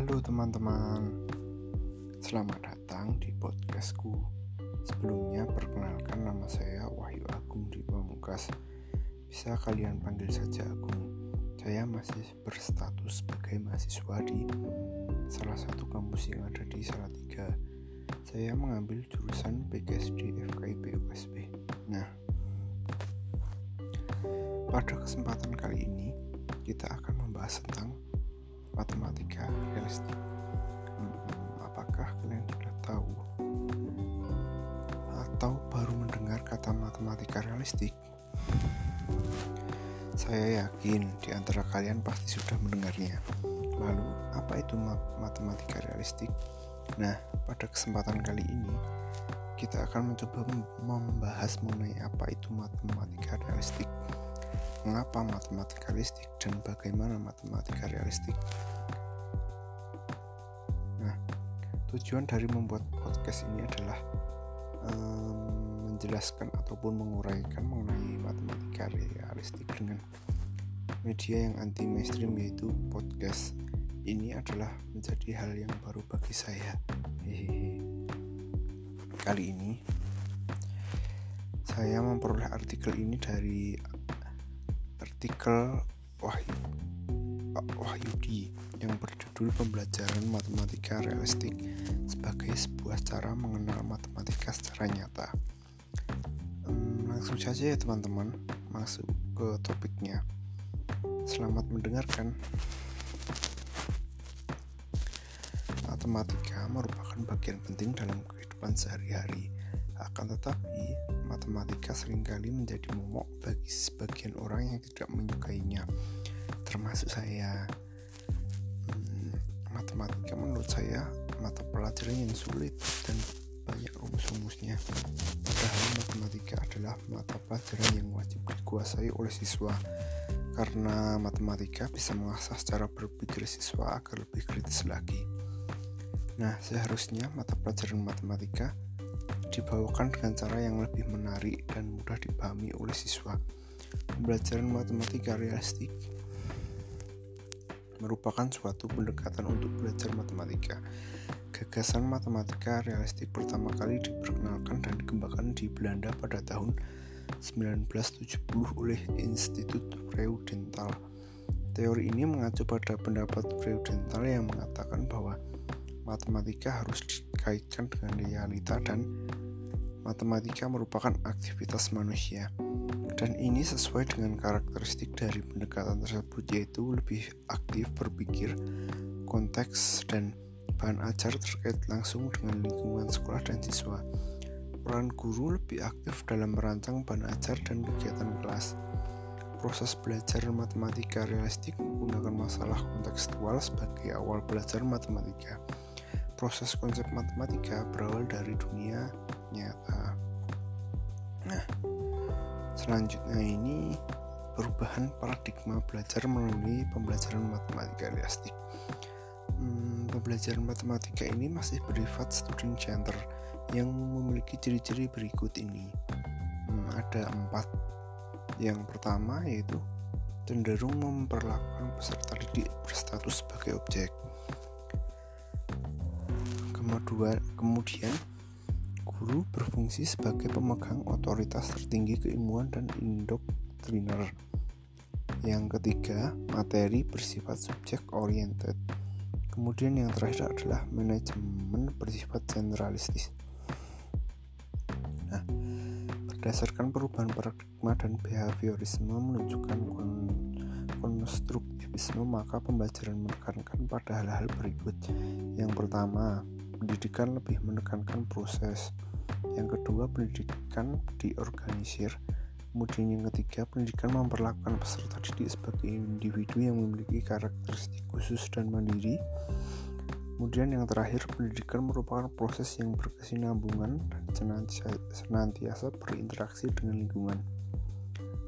Halo teman-teman, selamat datang di podcastku. Sebelumnya perkenalkan nama saya Wahyu Agung di Pamungkas. Bisa kalian panggil saja Agung. Saya masih berstatus sebagai mahasiswa di salah satu kampus yang ada di Salatiga. Saya mengambil jurusan PGSD FKIP USB. Nah, pada kesempatan kali ini kita akan membahas tentang matematika realistik. Hmm, apakah kalian sudah tahu atau baru mendengar kata matematika realistik? Saya yakin di antara kalian pasti sudah mendengarnya. Lalu, apa itu matematika realistik? Nah, pada kesempatan kali ini kita akan mencoba membahas mengenai apa itu matematika realistik mengapa matematika realistik dan bagaimana matematika realistik. Nah, tujuan dari membuat podcast ini adalah um, menjelaskan ataupun menguraikan mengenai matematika realistik dengan media yang anti mainstream yaitu podcast. Ini adalah menjadi hal yang baru bagi saya. Hehehe. Kali ini saya memperoleh artikel ini dari artikel Wahyu Wahyudi yang berjudul Pembelajaran Matematika Realistik sebagai sebuah cara mengenal matematika secara nyata. Hmm, langsung saja ya teman-teman, masuk ke topiknya. Selamat mendengarkan. Matematika merupakan bagian penting dalam kehidupan sehari-hari. Akan tetapi, matematika sering kali menjadi momok bagi sebagian orang yang tidak menyukainya, termasuk saya. Hmm, matematika menurut saya mata pelajaran yang sulit dan banyak rumus-rumusnya. Padahal matematika adalah mata pelajaran yang wajib dikuasai oleh siswa karena matematika bisa mengasah cara berpikir siswa agar lebih kritis lagi. Nah, seharusnya mata pelajaran matematika dibawakan dengan cara yang lebih menarik dan mudah dipahami oleh siswa. Pembelajaran matematika realistik merupakan suatu pendekatan untuk belajar matematika. Gagasan matematika realistik pertama kali diperkenalkan dan dikembangkan di Belanda pada tahun 1970 oleh Institut Freudenthal. Teori ini mengacu pada pendapat Freudenthal yang mengatakan bahwa matematika harus dikaitkan dengan realita dan matematika merupakan aktivitas manusia. Dan ini sesuai dengan karakteristik dari pendekatan tersebut yaitu lebih aktif berpikir, konteks, dan bahan ajar terkait langsung dengan lingkungan sekolah dan siswa. Peran guru lebih aktif dalam merancang bahan ajar dan kegiatan kelas. Proses belajar matematika realistik menggunakan masalah kontekstual sebagai awal belajar matematika proses konsep matematika berawal dari dunia nyata. Nah, selanjutnya ini perubahan paradigma belajar melalui pembelajaran matematika realistik. Hmm, pembelajaran matematika ini masih bersifat student center yang memiliki ciri-ciri berikut ini. Hmm, ada empat. Yang pertama yaitu cenderung memperlakukan peserta didik berstatus sebagai objek kemudian guru berfungsi sebagai pemegang otoritas tertinggi keilmuan dan indoktriner. Yang ketiga, materi bersifat subjek oriented. Kemudian yang terakhir adalah manajemen bersifat generalistis. Nah, berdasarkan perubahan paradigma dan behaviorisme menunjukkan konstruktivisme, maka pembelajaran menekankan pada hal-hal berikut. Yang pertama, pendidikan lebih menekankan proses. Yang kedua, pendidikan diorganisir. Kemudian yang ketiga, pendidikan memperlakukan peserta didik sebagai individu yang memiliki karakteristik khusus dan mandiri. Kemudian yang terakhir, pendidikan merupakan proses yang berkesinambungan dan senantiasa berinteraksi dengan lingkungan.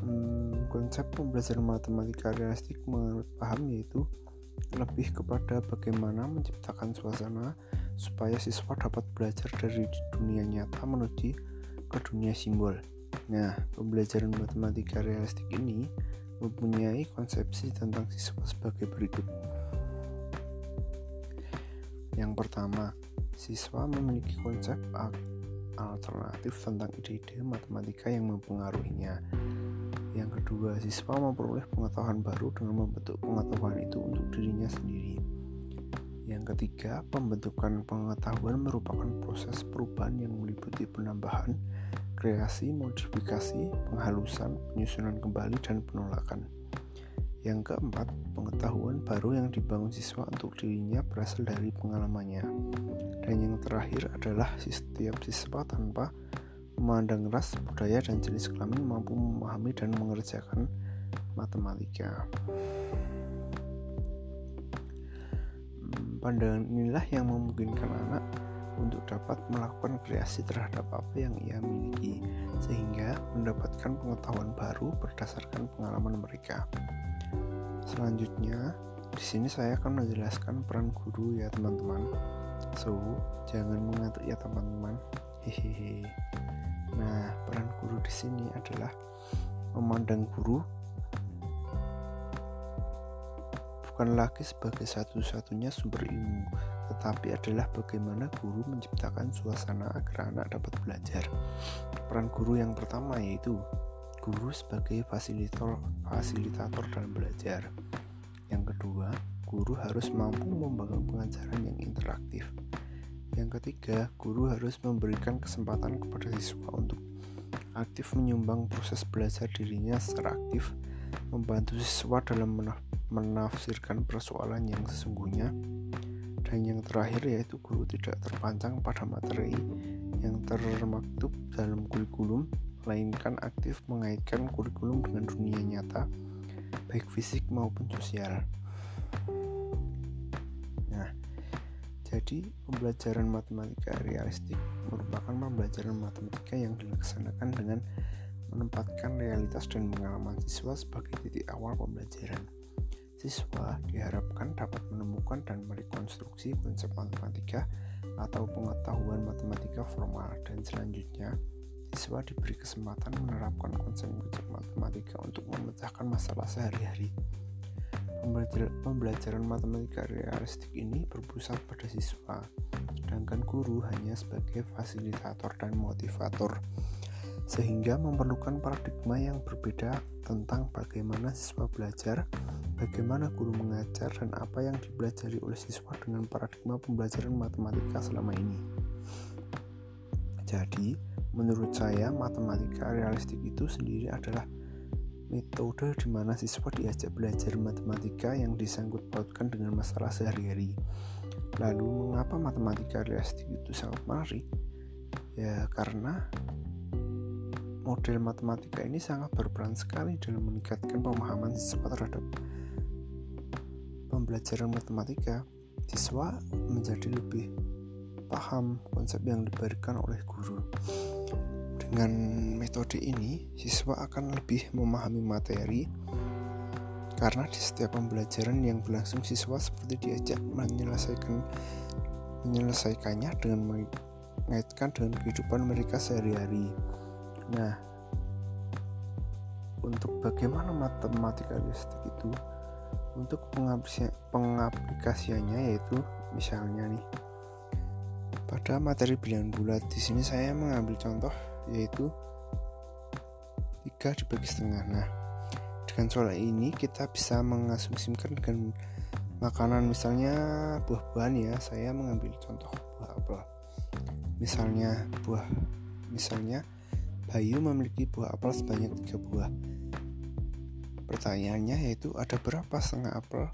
Hmm, konsep pembelajaran matematika realistik menurut paham yaitu lebih kepada bagaimana menciptakan suasana supaya siswa dapat belajar dari dunia nyata menuju ke dunia simbol. Nah, pembelajaran matematika realistik ini mempunyai konsepsi tentang siswa sebagai berikut. Yang pertama, siswa memiliki konsep alternatif tentang ide-ide matematika yang mempengaruhinya. Yang kedua, siswa memperoleh pengetahuan baru dengan membentuk pengetahuan itu untuk dirinya sendiri. Yang ketiga, pembentukan pengetahuan merupakan proses perubahan yang meliputi penambahan, kreasi, modifikasi, penghalusan, penyusunan kembali, dan penolakan. Yang keempat, pengetahuan baru yang dibangun siswa untuk dirinya berasal dari pengalamannya. Dan yang terakhir adalah setiap siswa tanpa memandang ras, budaya, dan jenis kelamin mampu memahami dan mengerjakan matematika. Pandangan inilah yang memungkinkan anak untuk dapat melakukan kreasi terhadap apa yang ia miliki, sehingga mendapatkan pengetahuan baru berdasarkan pengalaman mereka. Selanjutnya, di sini saya akan menjelaskan peran guru ya teman-teman. So, jangan mengantuk ya teman-teman. Hehehe. Nah, peran guru di sini adalah memandang guru bukan lagi sebagai satu-satunya sumber ilmu, tetapi adalah bagaimana guru menciptakan suasana agar anak dapat belajar. Peran guru yang pertama yaitu guru sebagai fasilitator fasilitator dalam belajar. Yang kedua, guru harus mampu membangun pengajaran yang interaktif. Yang ketiga, guru harus memberikan kesempatan kepada siswa untuk aktif menyumbang proses belajar dirinya secara aktif, membantu siswa dalam menafsirkan persoalan yang sesungguhnya, dan yang terakhir yaitu guru tidak terpancang pada materi yang termaktub dalam kurikulum melainkan aktif mengaitkan kurikulum dengan dunia nyata, baik fisik maupun sosial. Nah, jadi pembelajaran matematika realistik merupakan pembelajaran matematika yang dilaksanakan dengan menempatkan realitas dan pengalaman siswa sebagai titik awal pembelajaran. Siswa diharapkan dapat menemukan dan merekonstruksi konsep matematika atau pengetahuan matematika formal dan selanjutnya siswa diberi kesempatan menerapkan konsep-konsep matematika untuk memecahkan masalah sehari-hari. Pembelajaran matematika realistik ini berpusat pada siswa, sedangkan guru hanya sebagai fasilitator dan motivator, sehingga memerlukan paradigma yang berbeda tentang bagaimana siswa belajar, bagaimana guru mengajar, dan apa yang dipelajari oleh siswa dengan paradigma pembelajaran matematika selama ini. Jadi, Menurut saya, matematika realistik itu sendiri adalah metode di mana siswa diajak belajar matematika yang disangkut pautkan dengan masalah sehari-hari. Lalu, mengapa matematika realistik itu sangat menarik? Ya, karena model matematika ini sangat berperan sekali dalam meningkatkan pemahaman siswa terhadap pembelajaran matematika. Siswa menjadi lebih paham konsep yang diberikan oleh guru. Dengan metode ini, siswa akan lebih memahami materi karena di setiap pembelajaran yang berlangsung siswa seperti diajak menyelesaikan menyelesaikannya dengan mengaitkan dengan kehidupan mereka sehari-hari. Nah, untuk bagaimana matematika realistik itu untuk pengaplikasiannya yaitu misalnya nih pada materi bilangan bulat di sini saya mengambil contoh yaitu 3 dibagi setengah. Nah, dengan soal ini kita bisa mengasumsikan dengan makanan misalnya buah-buahan ya. Saya mengambil contoh buah apel. Misalnya buah misalnya Bayu memiliki buah apel sebanyak 3 buah. Pertanyaannya yaitu ada berapa setengah apel?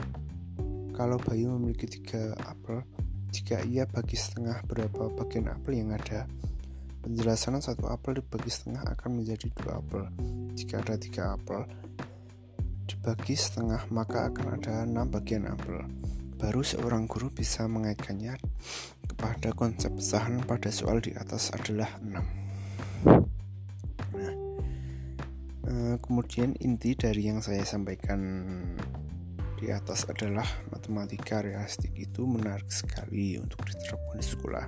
Kalau Bayu memiliki 3 apel, jika ia bagi setengah berapa bagian apel yang ada? Penjelasan satu apel dibagi setengah akan menjadi dua apel. Jika ada tiga apel dibagi setengah maka akan ada enam bagian apel. Baru seorang guru bisa mengaitkannya kepada konsep pesahan pada soal di atas adalah enam. Kemudian inti dari yang saya sampaikan di atas adalah matematika realistik itu menarik sekali untuk diterapkan di sekolah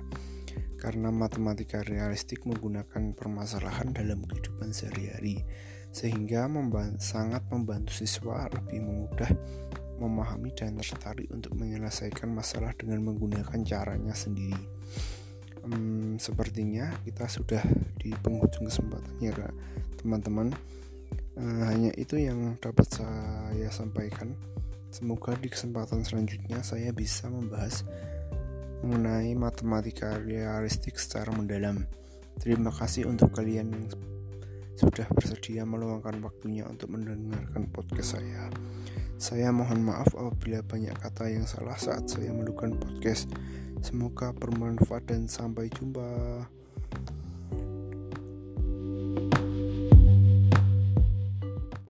karena matematika realistik menggunakan permasalahan dalam kehidupan sehari-hari sehingga sangat membantu siswa lebih mudah memahami dan tertarik untuk menyelesaikan masalah dengan menggunakan caranya sendiri. Hmm, sepertinya kita sudah di penghujung kesempatan ya teman-teman. Uh, hanya itu yang dapat saya sampaikan. Semoga di kesempatan selanjutnya saya bisa membahas mengenai matematika realistik secara mendalam. Terima kasih untuk kalian yang sudah bersedia meluangkan waktunya untuk mendengarkan podcast saya. Saya mohon maaf apabila banyak kata yang salah saat saya melakukan podcast. Semoga bermanfaat dan sampai jumpa.